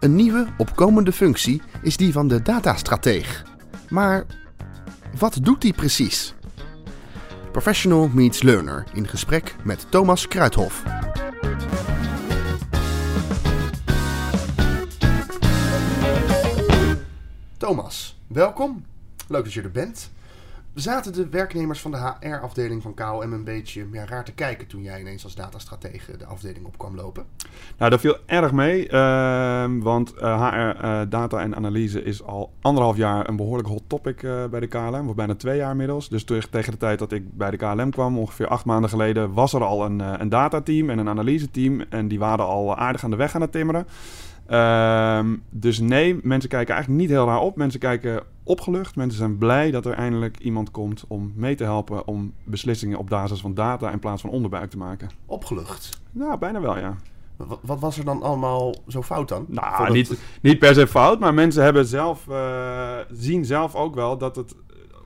Een nieuwe opkomende functie is die van de datastrateeg. Maar wat doet die precies? Professional meets learner in gesprek met Thomas Kruithof. Thomas, welkom. Leuk dat je er bent. Zaten de werknemers van de HR-afdeling van KLM een beetje ja, raar te kijken toen jij ineens als datastratege de afdeling op kwam lopen? Nou, dat viel erg mee, ehm, want HR, eh, data en analyse is al anderhalf jaar een behoorlijk hot topic eh, bij de KLM, of bijna twee jaar inmiddels. Dus tegen de tijd dat ik bij de KLM kwam, ongeveer acht maanden geleden, was er al een, een datateam en een analyse-team en die waren al aardig aan de weg aan het timmeren. Ehm, dus nee, mensen kijken eigenlijk niet heel raar op. Mensen kijken opgelucht. Mensen zijn blij dat er eindelijk iemand komt om mee te helpen om beslissingen op basis van data in plaats van onderbuik te maken. Opgelucht? Nou, bijna wel, ja. Wat, wat was er dan allemaal zo fout dan? Nou, niet, niet per se fout, maar mensen hebben zelf, uh, zien zelf ook wel dat, het,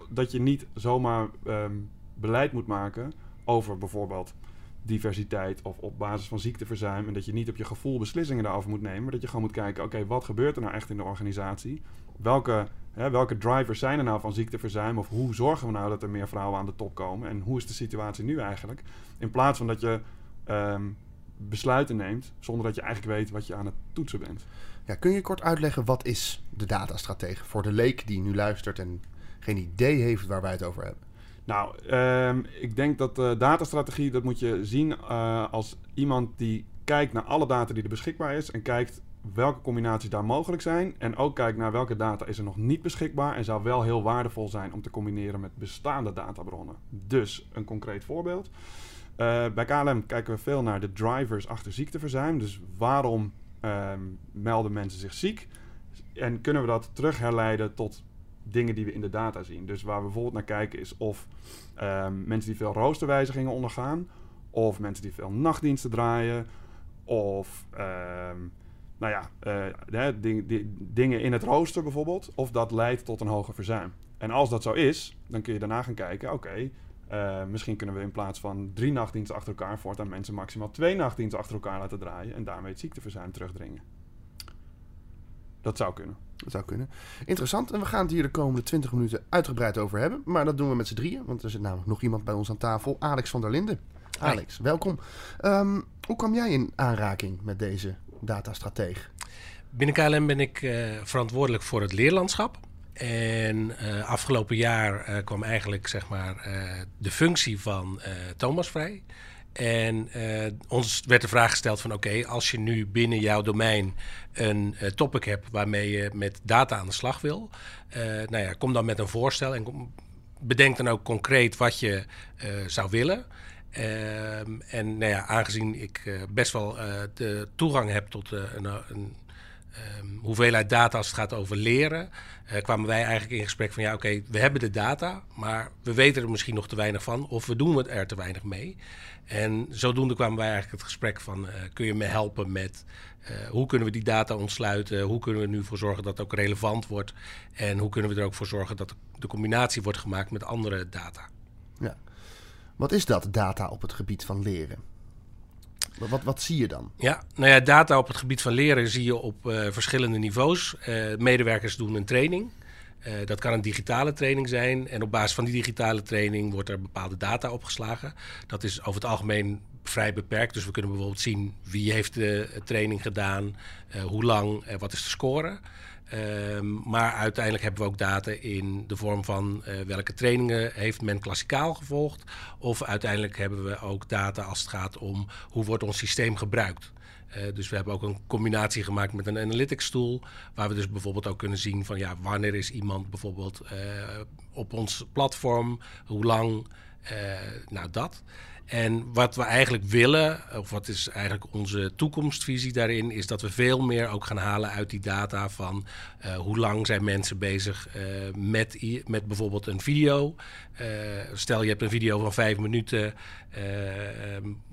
dat je niet zomaar um, beleid moet maken over bijvoorbeeld diversiteit of op basis van ziekteverzuim. En dat je niet op je gevoel beslissingen daarover moet nemen. Maar dat je gewoon moet kijken, oké, wat gebeurt er nou echt in de organisatie? Welke, hè, welke drivers zijn er nou van ziekteverzuim? Of hoe zorgen we nou dat er meer vrouwen aan de top komen? En hoe is de situatie nu eigenlijk? In plaats van dat je um, besluiten neemt zonder dat je eigenlijk weet wat je aan het toetsen bent. Ja, kun je kort uitleggen wat is de datastratege voor de leek die nu luistert en geen idee heeft waar wij het over hebben? Nou, um, ik denk dat de datastrategie, dat moet je zien uh, als iemand die kijkt naar alle data die er beschikbaar is en kijkt welke combinaties daar mogelijk zijn. En ook kijkt naar welke data is er nog niet beschikbaar en zou wel heel waardevol zijn om te combineren met bestaande databronnen. Dus een concreet voorbeeld. Uh, bij KLM kijken we veel naar de drivers achter ziekteverzuim. Dus waarom um, melden mensen zich ziek? En kunnen we dat terug herleiden tot dingen die we in de data zien. Dus waar we bijvoorbeeld naar kijken is of um, mensen die veel roosterwijzigingen ondergaan, of mensen die veel nachtdiensten draaien, of um, nou ja, uh, ding, die, dingen in het rooster bijvoorbeeld, of dat leidt tot een hoger verzuim. En als dat zo is, dan kun je daarna gaan kijken, oké, okay, uh, misschien kunnen we in plaats van drie nachtdiensten achter elkaar voortaan mensen maximaal twee nachtdiensten achter elkaar laten draaien en daarmee het ziekteverzuim terugdringen. Dat zou kunnen. Dat zou kunnen. Interessant. En we gaan het hier de komende 20 minuten uitgebreid over hebben. Maar dat doen we met z'n drieën. Want er zit namelijk nog iemand bij ons aan tafel. Alex van der Linden. Alex, welkom. Um, hoe kwam jij in aanraking met deze datastrateeg? Binnen KLM ben ik uh, verantwoordelijk voor het leerlandschap. En uh, afgelopen jaar uh, kwam eigenlijk zeg maar, de functie van Thomas vrij. En ons werd de vraag gesteld van oké, als je nu binnen jouw domein een topic hebt waarmee je met data aan de slag wil, nou ja, kom dan met een voorstel en bedenk dan ook concreet wat je zou willen. Ehm, en nou ja, aangezien ik best wel de toegang heb tot een, een um, hoeveelheid data als het gaat over leren, kwamen wij eigenlijk in gesprek van ja, oké, we hebben de data, maar we weten er misschien nog te weinig van of we doen er te weinig mee. En zodoende kwamen wij eigenlijk het gesprek van... Kun je me helpen met hoe kunnen we die data ontsluiten? Hoe kunnen we er nu voor zorgen dat het ook relevant wordt? En hoe kunnen we er ook voor zorgen dat de combinatie wordt gemaakt met andere data? Wat is dat, data op het gebied van leren? Wat, wat zie je dan? Ja, nou ja, data op het gebied van leren zie je op uh, verschillende niveaus. medewerkers doen een training. Uh, dat kan een digitale training zijn. En op basis van die digitale training wordt er bepaalde data opgeslagen. Dat is over het algemeen vrij beperkt. Dus we kunnen bijvoorbeeld zien wie heeft de training gedaan, hoe lang, wat is de score. Ehm, maar uiteindelijk hebben we ook data in de vorm van welke trainingen heeft men klassikaal gevolgd. Of uiteindelijk hebben we ook data als het gaat om hoe wordt ons systeem gebruikt. Uh, dus we hebben ook een combinatie gemaakt met een analytics tool. Waar we dus bijvoorbeeld ook kunnen zien van ja, wanneer is iemand bijvoorbeeld uh, op ons platform, hoe lang, nou dat. En wat we eigenlijk willen, of wat is eigenlijk onze toekomstvisie daarin, is dat we veel meer ook gaan halen uit die data van uh, hoe lang zijn mensen bezig uh, met, met bijvoorbeeld een video. Uh, stel je hebt een video van vijf minuten,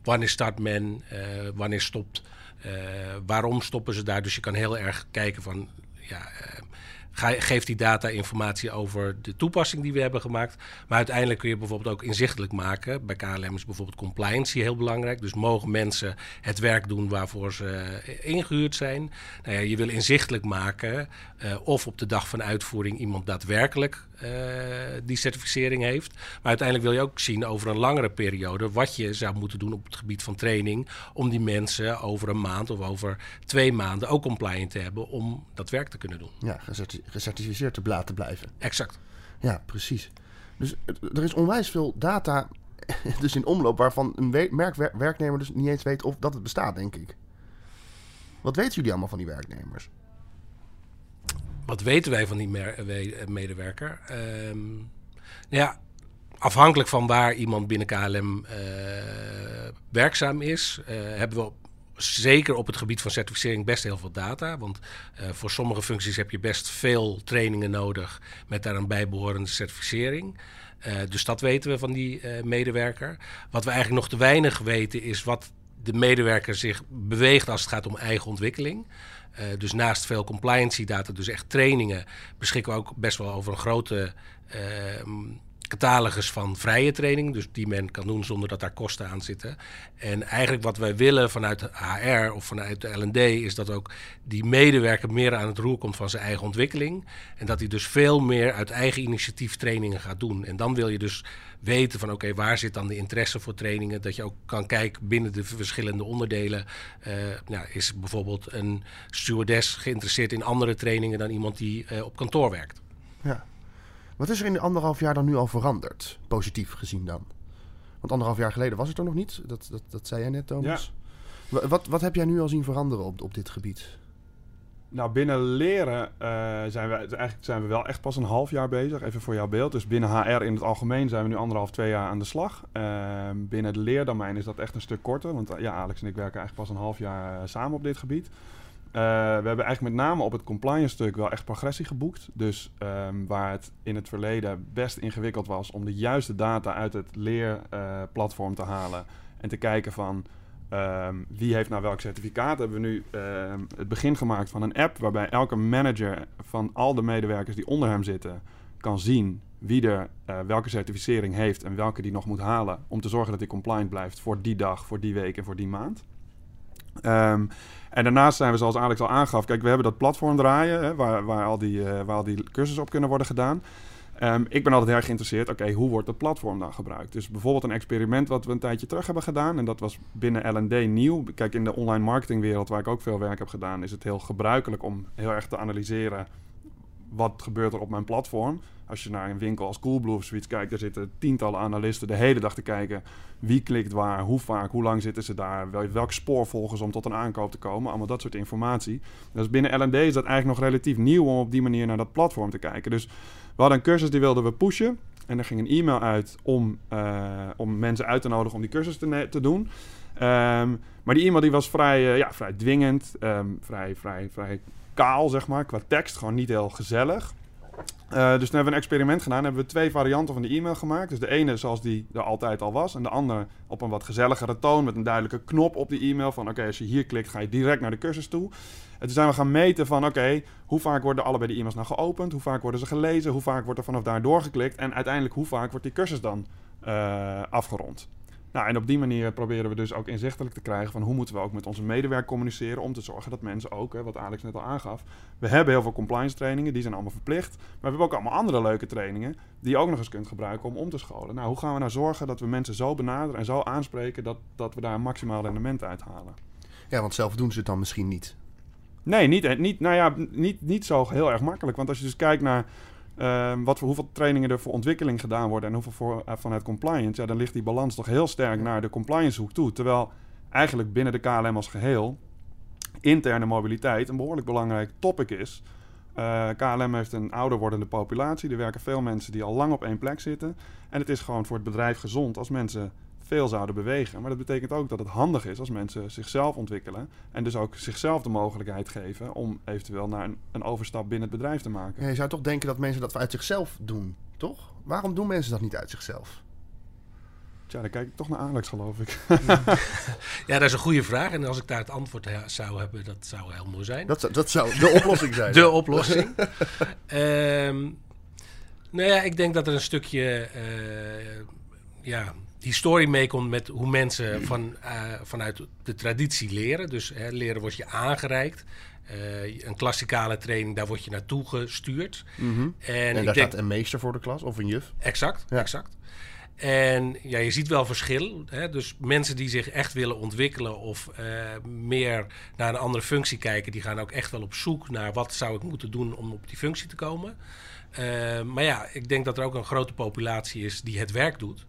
wanneer start men, wanneer stopt waarom stoppen ze daar? Dus je kan heel erg kijken van, ja, geeft die data informatie over de toepassing die we hebben gemaakt. Maar uiteindelijk kun je bijvoorbeeld ook inzichtelijk maken. Bij KLM is bijvoorbeeld compliance heel belangrijk. Dus mogen mensen het werk doen waarvoor ze ingehuurd zijn. Nou ja, je wil inzichtelijk maken uh, of op de dag van uitvoering iemand daadwerkelijk die certificering heeft. Maar uiteindelijk wil je ook zien over een langere periode wat je zou moeten doen op het gebied van training. Om die mensen over een maand of over twee maanden ook compliant te hebben om dat werk te kunnen doen. Ja, gecertificeerd te laten blijven. Exact. Ja, precies. Dus er is onwijs veel data dus in omloop waarvan een merkwerknemer dus niet eens weet of dat het bestaat, denk ik. Wat weten jullie allemaal van die werknemers? Wat weten wij van die eh, medewerker? Um, ja, afhankelijk van waar iemand binnen KLM uh, werkzaam is, hebben we zeker op het gebied van certificering best heel veel data. Want voor sommige functies heb je best veel trainingen nodig met daar een bijbehorende certificering. Dus dat weten we van die medewerker. Wat we eigenlijk nog te weinig weten is wat de medewerker zich beweegt als het gaat om eigen ontwikkeling. Uh, dus naast veel compliancy data, dus echt trainingen, beschikken we ook best wel over een grote catalogus van vrije training. Dus die men kan doen zonder dat daar kosten aan zitten. En eigenlijk wat wij willen vanuit HR of vanuit de LD is dat ook die medewerker meer aan het roer komt van zijn eigen ontwikkeling. En dat hij dus veel meer uit eigen initiatief trainingen gaat doen. En dan wil je dus weten van oké, waar zit dan de interesse voor trainingen? Dat je ook kan kijken binnen de verschillende onderdelen. Uh, is bijvoorbeeld een stewardess geïnteresseerd in andere trainingen dan iemand die uh, op kantoor werkt? Ja. Wat is er in de anderhalf jaar dan nu al veranderd? Positief gezien dan? Want anderhalf jaar geleden was het er nog niet. Dat, dat, dat zei jij net, Thomas. Ja. Wat, wat heb jij nu al zien veranderen op, op dit gebied? Nou, binnen leren uh, zijn, we, eigenlijk zijn we wel echt pas een half jaar bezig. Even voor jouw beeld. Dus binnen HR in het algemeen zijn we nu anderhalf, twee jaar aan de slag. Uh, binnen het leerdomein is dat echt een stuk korter. Want uh, ja, Alex en ik werken eigenlijk pas een half jaar eh, samen op dit gebied. Uh, we hebben eigenlijk met name op het compliance stuk wel echt progressie geboekt. Dus um, waar het in het verleden best ingewikkeld was om de juiste data uit het leerplatform uh, te halen en te kijken van um, wie heeft nou welk certificaat, hebben we nu uh, het begin gemaakt van een app waarbij elke manager van al de medewerkers die onder hem zitten kan zien wie er uh, welke certificering heeft en welke die nog moet halen om te zorgen dat hij compliant blijft voor die dag, voor die week en voor die maand. Um, en daarnaast zijn we, zoals Alex al aangaf, kijk, we hebben dat platform draaien, hè, waar, waar, al die, uh, waar al die cursussen op kunnen worden gedaan. Um, ik ben altijd erg geïnteresseerd, oké, hoe wordt dat platform dan gebruikt? Dus bijvoorbeeld een experiment wat we een tijdje terug hebben gedaan, en dat was binnen L&D nieuw. Kijk, in de online marketingwereld, waar ik ook veel werk heb gedaan, is het heel gebruikelijk om heel erg te analyseren wat gebeurt er op mijn platform. Als je naar een winkel als Coolblue of zoiets kijkt, daar zitten tientallen analisten de hele dag te kijken. Wie klikt waar, hoe vaak, hoe lang zitten ze daar, wel, welk spoor volgen ze om tot een aankoop te komen. Allemaal dat soort informatie. Dus binnen L&D is dat eigenlijk nog relatief nieuw om op die manier naar dat platform te kijken. Dus we hadden een cursus die wilden we pushen. En er ging een e-mail uit om, uh, om mensen uit te nodigen om die cursus te, te doen. Um, maar die e-mail die was vrij, uh, ja, vrij dwingend, um, vrij, vrij, vrij kaal, zeg maar, qua tekst. Gewoon niet heel gezellig. Uh, dus toen hebben we een experiment gedaan. hebben we twee varianten van de e-mail gemaakt. Dus de ene zoals die er altijd al was. En de andere op een wat gezelligere toon. Met een duidelijke knop op die e-mail. Van oké, als je hier klikt ga je direct naar de cursus toe. En toen zijn we gaan meten van oké, hoe vaak worden allebei de e-mails nou geopend? Hoe vaak worden ze gelezen? Hoe vaak wordt er vanaf daar doorgeklikt? En uiteindelijk hoe vaak wordt die cursus dan uh, afgerond? Nou, en op die manier proberen we dus ook inzichtelijk te krijgen van hoe moeten we ook met onze medewerker communiceren om te zorgen dat mensen ook, hè, wat Alex net al aangaf, we hebben heel veel compliance trainingen, die zijn allemaal verplicht, maar we hebben ook allemaal andere leuke trainingen die je ook nog eens kunt gebruiken om om te scholen. Nou, hoe gaan we nou zorgen dat we mensen zo benaderen en zo aanspreken dat, dat we daar een maximaal rendement uithalen? Ja, want zelf doen ze het dan misschien niet. Nee, niet, niet, nou ja, niet, niet zo heel erg makkelijk. Want als je dus kijkt naar Um, wat voor, hoeveel trainingen er voor ontwikkeling gedaan worden en hoeveel voor, uh, vanuit compliance, ja, dan ligt die balans toch heel sterk naar de compliance hoek toe. Terwijl eigenlijk binnen de KLM als geheel interne mobiliteit een behoorlijk belangrijk topic is. Uh, KLM heeft een ouder wordende populatie. Er werken veel mensen die al lang op één plek zitten. En het is gewoon voor het bedrijf gezond als mensen veel zouden bewegen. Maar dat betekent ook dat het handig is als mensen zichzelf ontwikkelen. En dus ook zichzelf de mogelijkheid geven om eventueel naar een, een overstap binnen het bedrijf te maken. Ja, je zou toch denken dat mensen dat uit zichzelf doen, toch? Waarom doen mensen dat niet uit zichzelf? Tja, dan kijk ik toch naar Alex, geloof ik. Ja, dat is een goede vraag. En als ik daar het antwoord he- zou hebben, dat zou heel mooi zijn. Dat, zou- dat zou de oplossing zijn. De oplossing. Ehm nou ja, ik denk dat er een stukje eh, ja, historie meekomt met hoe mensen van, eh, vanuit de traditie leren. Dus hè, leren wordt je aangereikt. Eh, een klassikale training, daar word je naartoe gestuurd. Mhm. En, daar denk, staat een meester voor de klas of een juf. Exact, Ja. exact. En ja, je ziet wel verschil. Hè? Dus mensen die zich echt willen ontwikkelen of eh, meer naar een andere functie kijken, die gaan ook echt wel op zoek naar wat zou ik moeten doen om op die functie te komen. Maar ja, ik denk dat er ook een grote populatie is die het werk doet.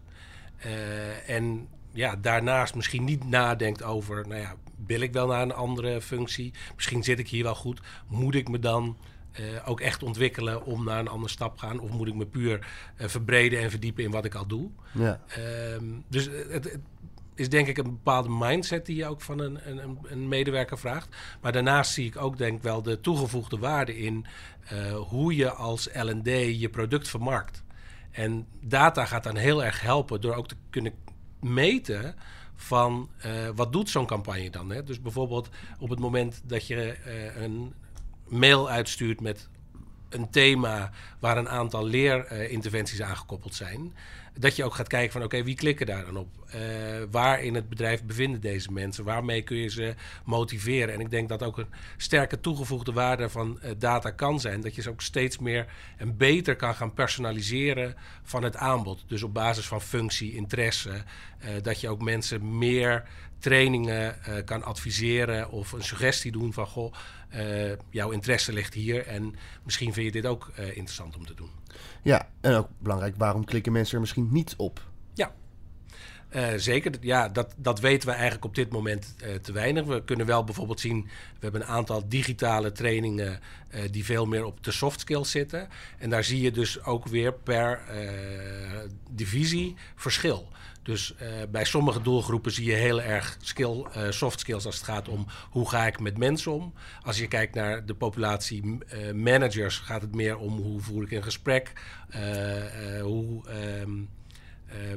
Eh, en ja, daarnaast misschien niet nadenkt over, nou ja, wil ik wel naar een andere functie? Misschien zit ik hier wel goed. Moet ik me dan eh, ook echt ontwikkelen om naar een andere stap te gaan? Of moet ik me puur eh, verbreden en verdiepen in wat ik al doe? Ja. Ehm, dus het, het is denk ik een bepaalde mindset die je ook van een, een, een medewerker vraagt. Maar daarnaast zie ik ook denk ik wel de toegevoegde waarde in hoe je als L&D je product vermarkt. En data gaat dan heel erg helpen door ook te kunnen meten van eh, wat doet zo'n campagne dan. Hè? Dus bijvoorbeeld op het moment dat je eh, een mail uitstuurt met een thema waar een aantal leerinterventies aangekoppeld zijn. Dat je ook gaat kijken van oké, wie klikken daar dan op? Eh, waar in het bedrijf bevinden deze mensen? Waarmee kun je ze motiveren? En ik denk dat ook een sterke toegevoegde waarde van eh, data kan zijn. Dat je ze ook steeds meer en beter kan gaan personaliseren van het aanbod. Dus op basis van functie, interesse. eh, dat je ook mensen meer trainingen eh, kan adviseren of een suggestie doen van goh, eh, jouw interesse ligt hier en misschien vind je dit ook eh, interessant om te doen. ja, en ook belangrijk, waarom klikken mensen er misschien niet op? Eh, zeker, ja, dat, dat weten we eigenlijk op dit moment eh, te weinig. We kunnen wel bijvoorbeeld zien, we hebben een aantal digitale trainingen eh, die veel meer op de soft skills zitten. En daar zie je dus ook weer per divisie verschil. Dus bij sommige doelgroepen zie je heel erg skill, soft skills als het gaat om hoe ga ik met mensen om. Als je kijkt naar de populatie managers, gaat het meer om hoe voer ik een gesprek, hoe ehm, eh,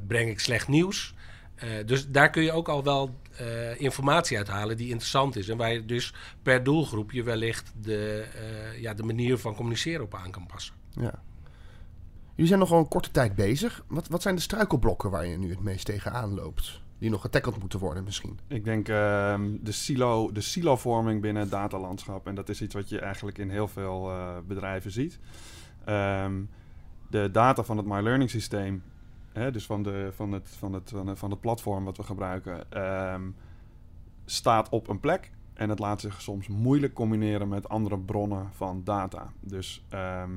breng ik slecht nieuws. Eh, dus daar kun je ook al wel eh, informatie uithalen die interessant is. En waar je dus per doelgroep je wellicht de, eh, ja, de manier van communiceren op aan kan passen. Ja. Jullie zijn nog wel een korte tijd bezig. Wat, wat zijn de struikelblokken waar je nu het meest tegenaan loopt? Die nog getackeld moeten worden misschien? Ik denk ehm, de, silo, de silovorming binnen het datalandschap. En dat is iets wat je eigenlijk in heel veel eh, bedrijven ziet. Ehm, de data van het My Learning systeem, hè, dus van, de, van, het, van, het, van, het, platform wat we gebruiken, ehm, staat op een plek. En het laat zich soms moeilijk combineren met andere bronnen van data. Dus ehm,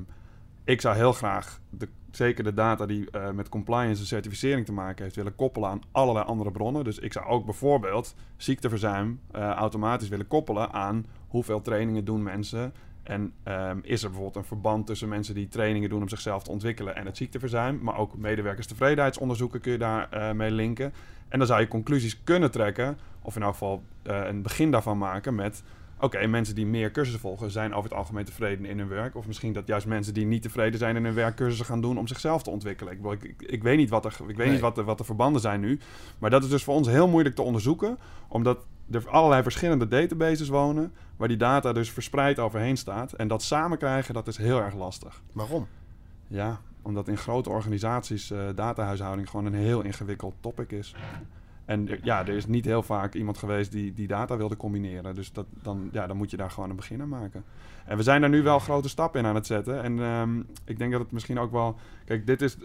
ik zou heel graag, de, zeker de data die eh, met compliance en certificering te maken heeft, willen koppelen aan allerlei andere bronnen. Dus ik zou ook bijvoorbeeld ziekteverzuim eh, automatisch willen koppelen aan hoeveel trainingen doen mensen. En ehm, is er bijvoorbeeld een verband tussen mensen die trainingen doen om zichzelf te ontwikkelen en het ziekteverzuim. Maar ook medewerkerstevredenheidsonderzoeken kun je daar eh, mee linken. En dan zou je conclusies kunnen trekken, of in elk geval eh, een begin daarvan maken met... Oké, mensen die meer cursussen volgen zijn over het algemeen tevreden in hun werk. Of misschien dat juist mensen die niet tevreden zijn in hun werk cursussen gaan doen om zichzelf te ontwikkelen. Ik, ik, ik, ik weet niet, wat, er, ik weet Nee. niet wat, de, wat de verbanden zijn nu. Maar dat is dus voor ons heel moeilijk te onderzoeken. Omdat er allerlei verschillende databases wonen. Waar die data dus verspreid overheen staat. En dat samen krijgen, dat is heel erg lastig. Waarom? Ja, omdat in grote organisaties eh, datahuishouding gewoon een heel ingewikkeld topic is. En er- ja, er is niet heel vaak iemand geweest die die data wilde combineren. Dus dat, dan, ja, dan moet je daar gewoon een begin aan maken. En we zijn daar nu wel grote stappen in aan het zetten. En ehm, ik denk dat het misschien ook wel... Kijk, dit is,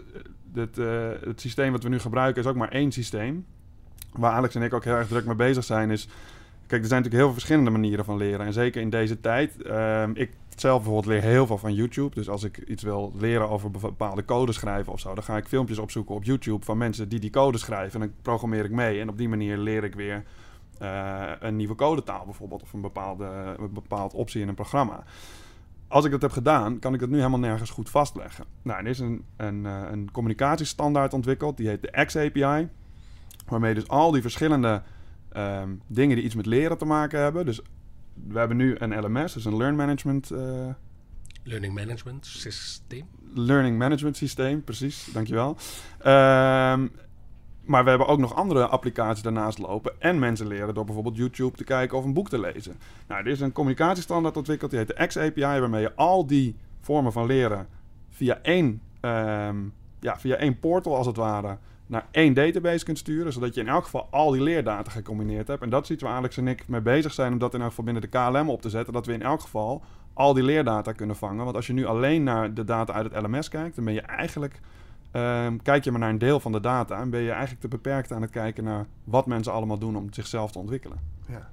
dit, eh, het systeem wat we nu gebruiken is ook maar één systeem. Waar Alex en ik ook heel erg druk mee bezig zijn is... Kijk, er zijn natuurlijk heel veel verschillende manieren van leren. En zeker in deze tijd. ehm, ik zelf bijvoorbeeld leer heel veel van YouTube. Dus als ik iets wil leren over bepaalde codes schrijven of zo... dan ga ik filmpjes opzoeken op YouTube van mensen die die code schrijven. En dan programmeer ik mee. En op die manier leer ik weer eh, een nieuwe codetaal bijvoorbeeld... of een bepaalde, bepaald optie in een programma. Als ik dat heb gedaan, kan ik dat nu helemaal nergens goed vastleggen. Nou, er is een, een, eh, een communicatiestandaard ontwikkeld. Die heet de X-API. Waarmee dus al die verschillende ehm, dingen die iets met leren te maken hebben. Dus we hebben nu een LMS, dus een Learn Management, eh, Learning Management Systeem. learning management systeem. Precies, dankjewel. Ehm Maar we hebben ook nog andere applicaties daarnaast lopen. En mensen leren door bijvoorbeeld YouTube te kijken of een boek te lezen. Nou, er is een communicatiestandaard ontwikkeld, die heet de X-API, waarmee je al die vormen van leren via één, ehm, ja, via één portal als het ware naar één database kunt sturen, zodat je in elk geval al die leerdata gecombineerd hebt. En dat is iets waar Alex en ik mee bezig zijn om dat in elk geval binnen de KLM op te zetten, dat we in elk geval al die leerdata kunnen vangen. Want als je nu alleen naar de data uit het LMS kijkt, dan ben je eigenlijk Ehm, kijk je maar naar een deel van de data en ben je eigenlijk te beperkt aan het kijken naar wat mensen allemaal doen om zichzelf te ontwikkelen. Ja.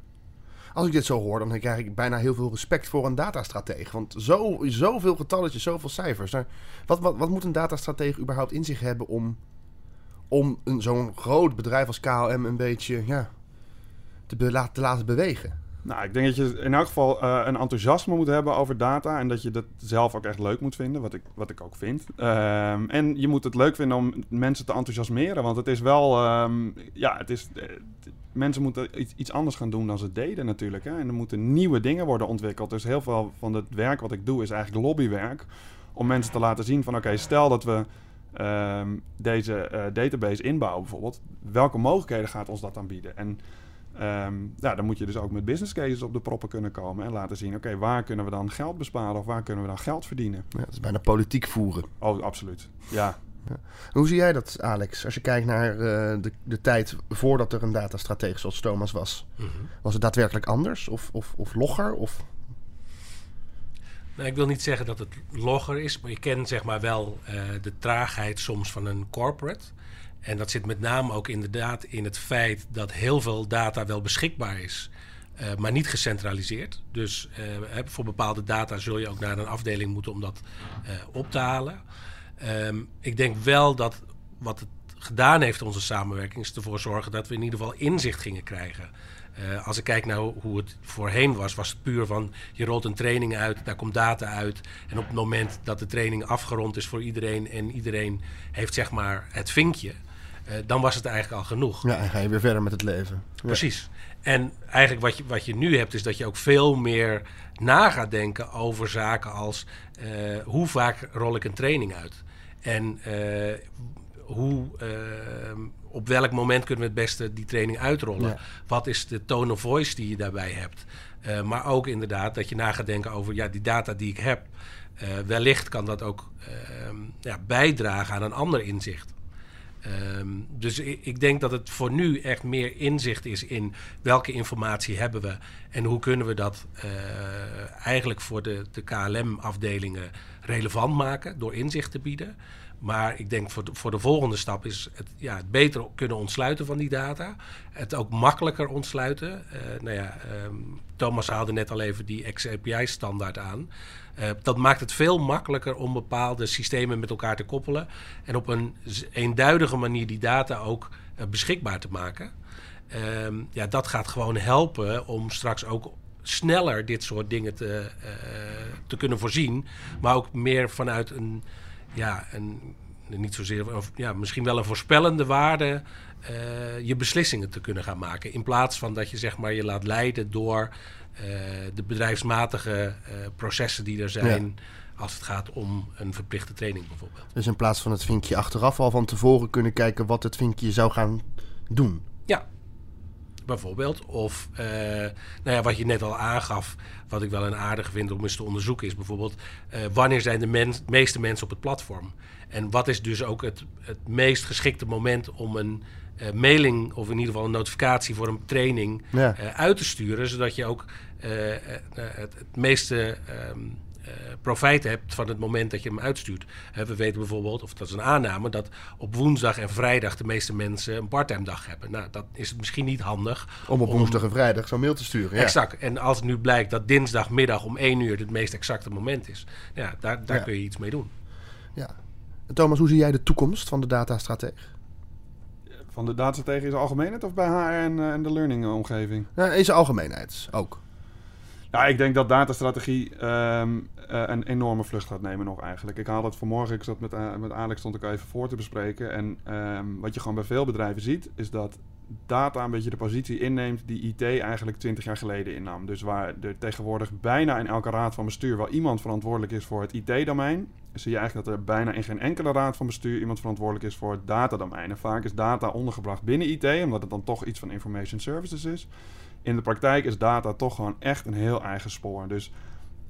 Als ik dit zo hoor, dan krijg ik bijna heel veel respect voor een datastratege. Want zo, zoveel getalletjes, zoveel cijfers. Nou, wat, wat, wat moet een datastratege überhaupt in zich hebben om, om zo'n groot bedrijf als KLM een beetje ja, te, te laten bewegen? Nou, ik denk dat je in elk geval uh, een enthousiasme moet hebben over data. En dat je dat zelf ook echt leuk moet vinden, wat ik, wat ik ook vind. Um, en je moet het leuk vinden om mensen te enthousiasmeren. Want het is wel, um, ja, het is, uh, mensen moeten iets, iets, anders gaan doen dan ze deden natuurlijk. Hè? En er moeten nieuwe dingen worden ontwikkeld. Dus heel veel van het werk wat ik doe is eigenlijk lobbywerk. Om mensen te laten zien van, oké, stel dat we um, deze uh, database inbouwen bijvoorbeeld. Welke mogelijkheden gaat ons dat aanbieden? En Um, ja, dan moet je dus ook met business cases op de proppen kunnen komen en laten zien, oké, waar kunnen we dan geld besparen of waar kunnen we dan geld verdienen? Ja, dat is bijna politiek voeren. Oh, absoluut. Ja. ja. Hoe zie jij dat, Alex? Als je kijkt naar uh, de, de tijd voordat er een datastratege zoals Thomas was, mm -hmm. was het daadwerkelijk anders of, of, of logger? Of... Nou, ik wil niet zeggen dat het logger is, maar je kent zeg maar wel uh, de traagheid soms van een corporate. En dat zit met name ook inderdaad in het feit dat heel veel data wel beschikbaar is, uh, maar niet gecentraliseerd. Dus uh, voor bepaalde data zul je ook naar een afdeling moeten om dat op te halen. Um, ik denk wel dat wat het gedaan heeft, onze samenwerking, is ervoor zorgen dat we in ieder geval inzicht gingen krijgen. Uh, als ik kijk naar hoe het voorheen was, was het puur van je rolt een training uit, daar komt data uit. En op het moment dat de training afgerond is voor iedereen en iedereen heeft zeg maar het vinkje, uh, dan was het eigenlijk al genoeg. Ja, en ga je weer verder met het leven. Precies. En eigenlijk wat je, wat je nu hebt, is dat je ook veel meer na gaat denken over zaken als uh, hoe vaak rol ik een training uit? En uh, hoe, op welk moment kunnen we het beste die training uitrollen? Ja. Wat is de tone of voice die je daarbij hebt? maar ook inderdaad dat je na gaat denken over ja, die data die ik heb. wellicht kan dat ook ja, bijdragen aan een ander inzicht. Um, dus ik, ik, denk dat het voor nu echt meer inzicht is in welke informatie hebben we en hoe kunnen we dat uh, eigenlijk voor de, de KLM-afdelingen relevant maken door inzicht te bieden. Maar ik denk voor de, voor de volgende stap is het, ja, het beter kunnen ontsluiten van die data. Het ook makkelijker ontsluiten. Uh, nou ja, um, Thomas haalde net al even die XAPI-standaard aan. Uh, dat maakt het veel makkelijker om bepaalde systemen met elkaar te koppelen. En op een eenduidige manier die data ook uh, beschikbaar te maken. Uh, ja, dat gaat gewoon helpen om straks ook sneller dit soort dingen te, te kunnen voorzien. Maar ook meer vanuit een, ja, een niet zozeer, of, ja, misschien wel een voorspellende waarde. je beslissingen te kunnen gaan maken. In plaats van dat je zeg maar je laat leiden door uh, de bedrijfsmatige uh, processen die er zijn. Ja. Als het gaat om een verplichte training bijvoorbeeld. Dus in plaats van het vinkje achteraf al van tevoren kunnen kijken wat het vinkje zou gaan doen. Ja, bijvoorbeeld. Of uh, nou ja, wat je net al aangaf, wat ik wel een aardig vind om eens te onderzoeken, is bijvoorbeeld uh, wanneer zijn de mens, meeste mensen op het platform? En wat is dus ook het, het meest geschikte moment om een uh, mailing of in ieder geval een notificatie voor een training ja. uit te sturen, zodat je ook het, het, meeste um, uh, profijt hebt van het moment dat je hem uitstuurt. Uh, we weten bijvoorbeeld, of dat is een aanname, dat op woensdag en vrijdag de meeste mensen een parttime dag hebben. Nou, dat is misschien niet handig. Om op om... woensdag en vrijdag zo'n mail te sturen. Ja. Exact. En als het nu blijkt dat dinsdagmiddag om 1 uur het meest exacte moment is, ja, daar, daar ja. kun je iets mee doen. Ja. Thomas, hoe zie jij de toekomst van de datastrateeg? Van de datastrategie in zijn algemeenheid of bij HR en, uh, en de learning-omgeving? Ja, in zijn algemeenheid ook. Ja, ik denk dat datastrategie um, uh, een enorme vlucht gaat nemen nog eigenlijk. Ik haalde het vanmorgen, ik zat met, uh, met Alex stond ik even voor te bespreken. En um, wat je gewoon bij veel bedrijven ziet, is dat data een beetje de positie inneemt die IT eigenlijk 20 jaar geleden innam. Dus waar er tegenwoordig bijna in elke raad van bestuur wel iemand verantwoordelijk is voor het IT-domein, zie je eigenlijk dat er bijna in geen enkele raad van bestuur iemand verantwoordelijk is voor het datadomein. En vaak is data ondergebracht binnen IT, omdat het dan toch iets van information services is. In de praktijk is data toch gewoon echt een heel eigen spoor. Dus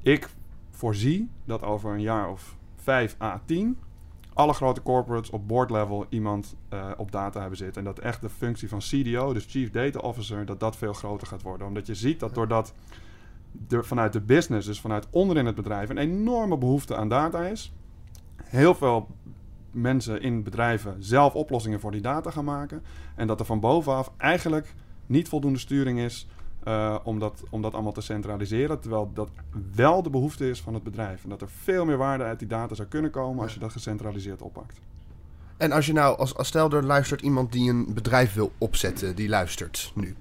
ik voorzie dat over een jaar of 5 à 10 alle grote corporates op board level iemand uh, op data hebben zitten. En dat echt de functie van CDO, dus Chief Data Officer, dat dat veel groter gaat worden. Omdat je ziet dat doordat er vanuit de business, dus vanuit onderin het bedrijf, een enorme behoefte aan data is. Heel veel mensen in bedrijven zelf oplossingen voor die data gaan maken. En dat er van bovenaf eigenlijk niet voldoende sturing is uh, om, dat, om dat allemaal te centraliseren. Terwijl dat wel de behoefte is van het bedrijf. En dat er veel meer waarde uit die data zou kunnen komen als je dat gecentraliseerd oppakt. En als je nou, als, als stel er luistert iemand die een bedrijf wil opzetten, die luistert nu.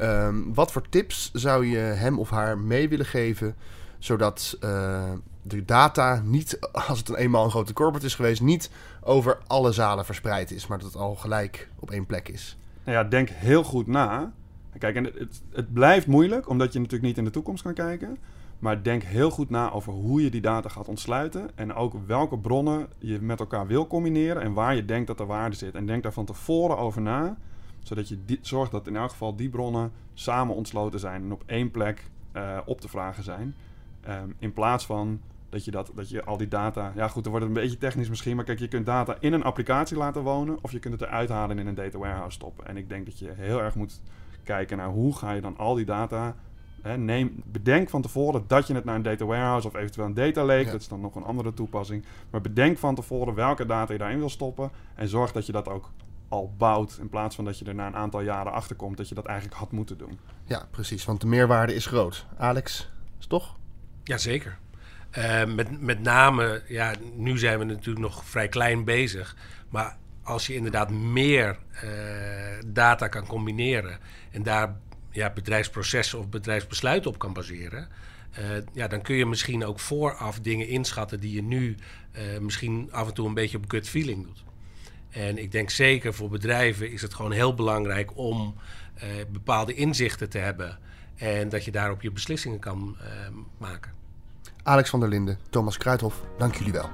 Um, wat voor tips zou je hem of haar mee willen geven, zodat uh, de data niet, als het een eenmaal een grote corporate is geweest, niet over alle zalen verspreid is, maar dat het al gelijk op één plek is? Nou ja, denk heel goed na Kijk, en het, het, blijft moeilijk, omdat je natuurlijk niet in de toekomst kan kijken. Maar denk heel goed na over hoe je die data gaat ontsluiten. En ook welke bronnen je met elkaar wil combineren en waar je denkt dat er waarde zit. En denk daar van tevoren over na, zodat je zorgt dat in elk geval die bronnen samen ontsloten zijn en op één plek uh, op te vragen zijn. Um, in plaats van dat je, dat, dat je al die data. Ja, goed, dan wordt het een beetje technisch misschien. Maar kijk, je kunt data in een applicatie laten wonen. Of je kunt het eruit halen en in een data warehouse stoppen. En ik denk dat je heel erg moet kijken naar hoe ga je dan al die data. Hè, neem, bedenk van tevoren dat je het naar een data warehouse of eventueel een data lake, dat is dan nog een andere toepassing. Maar bedenk van tevoren welke data je daarin wil stoppen. En zorg dat je dat ook al bouwt. In plaats van dat je er na een aantal jaren achter komt dat je dat eigenlijk had moeten doen. Ja, precies. Want de meerwaarde is groot. Alex, is toch? Jazeker. Uh, met, met name, ja, nu zijn we natuurlijk nog vrij klein bezig. Maar als je inderdaad meer uh, data kan combineren en daar ja, bedrijfsprocessen of bedrijfsbesluiten op kan baseren, uh, ja, dan kun je misschien ook vooraf dingen inschatten die je nu misschien af en toe een beetje op gut feeling doet. En ik denk zeker voor bedrijven is het gewoon heel belangrijk om bepaalde inzichten te hebben en dat je daarop je beslissingen kan maken. Alex van der Linden, Thomas Kruithof, dank jullie wel.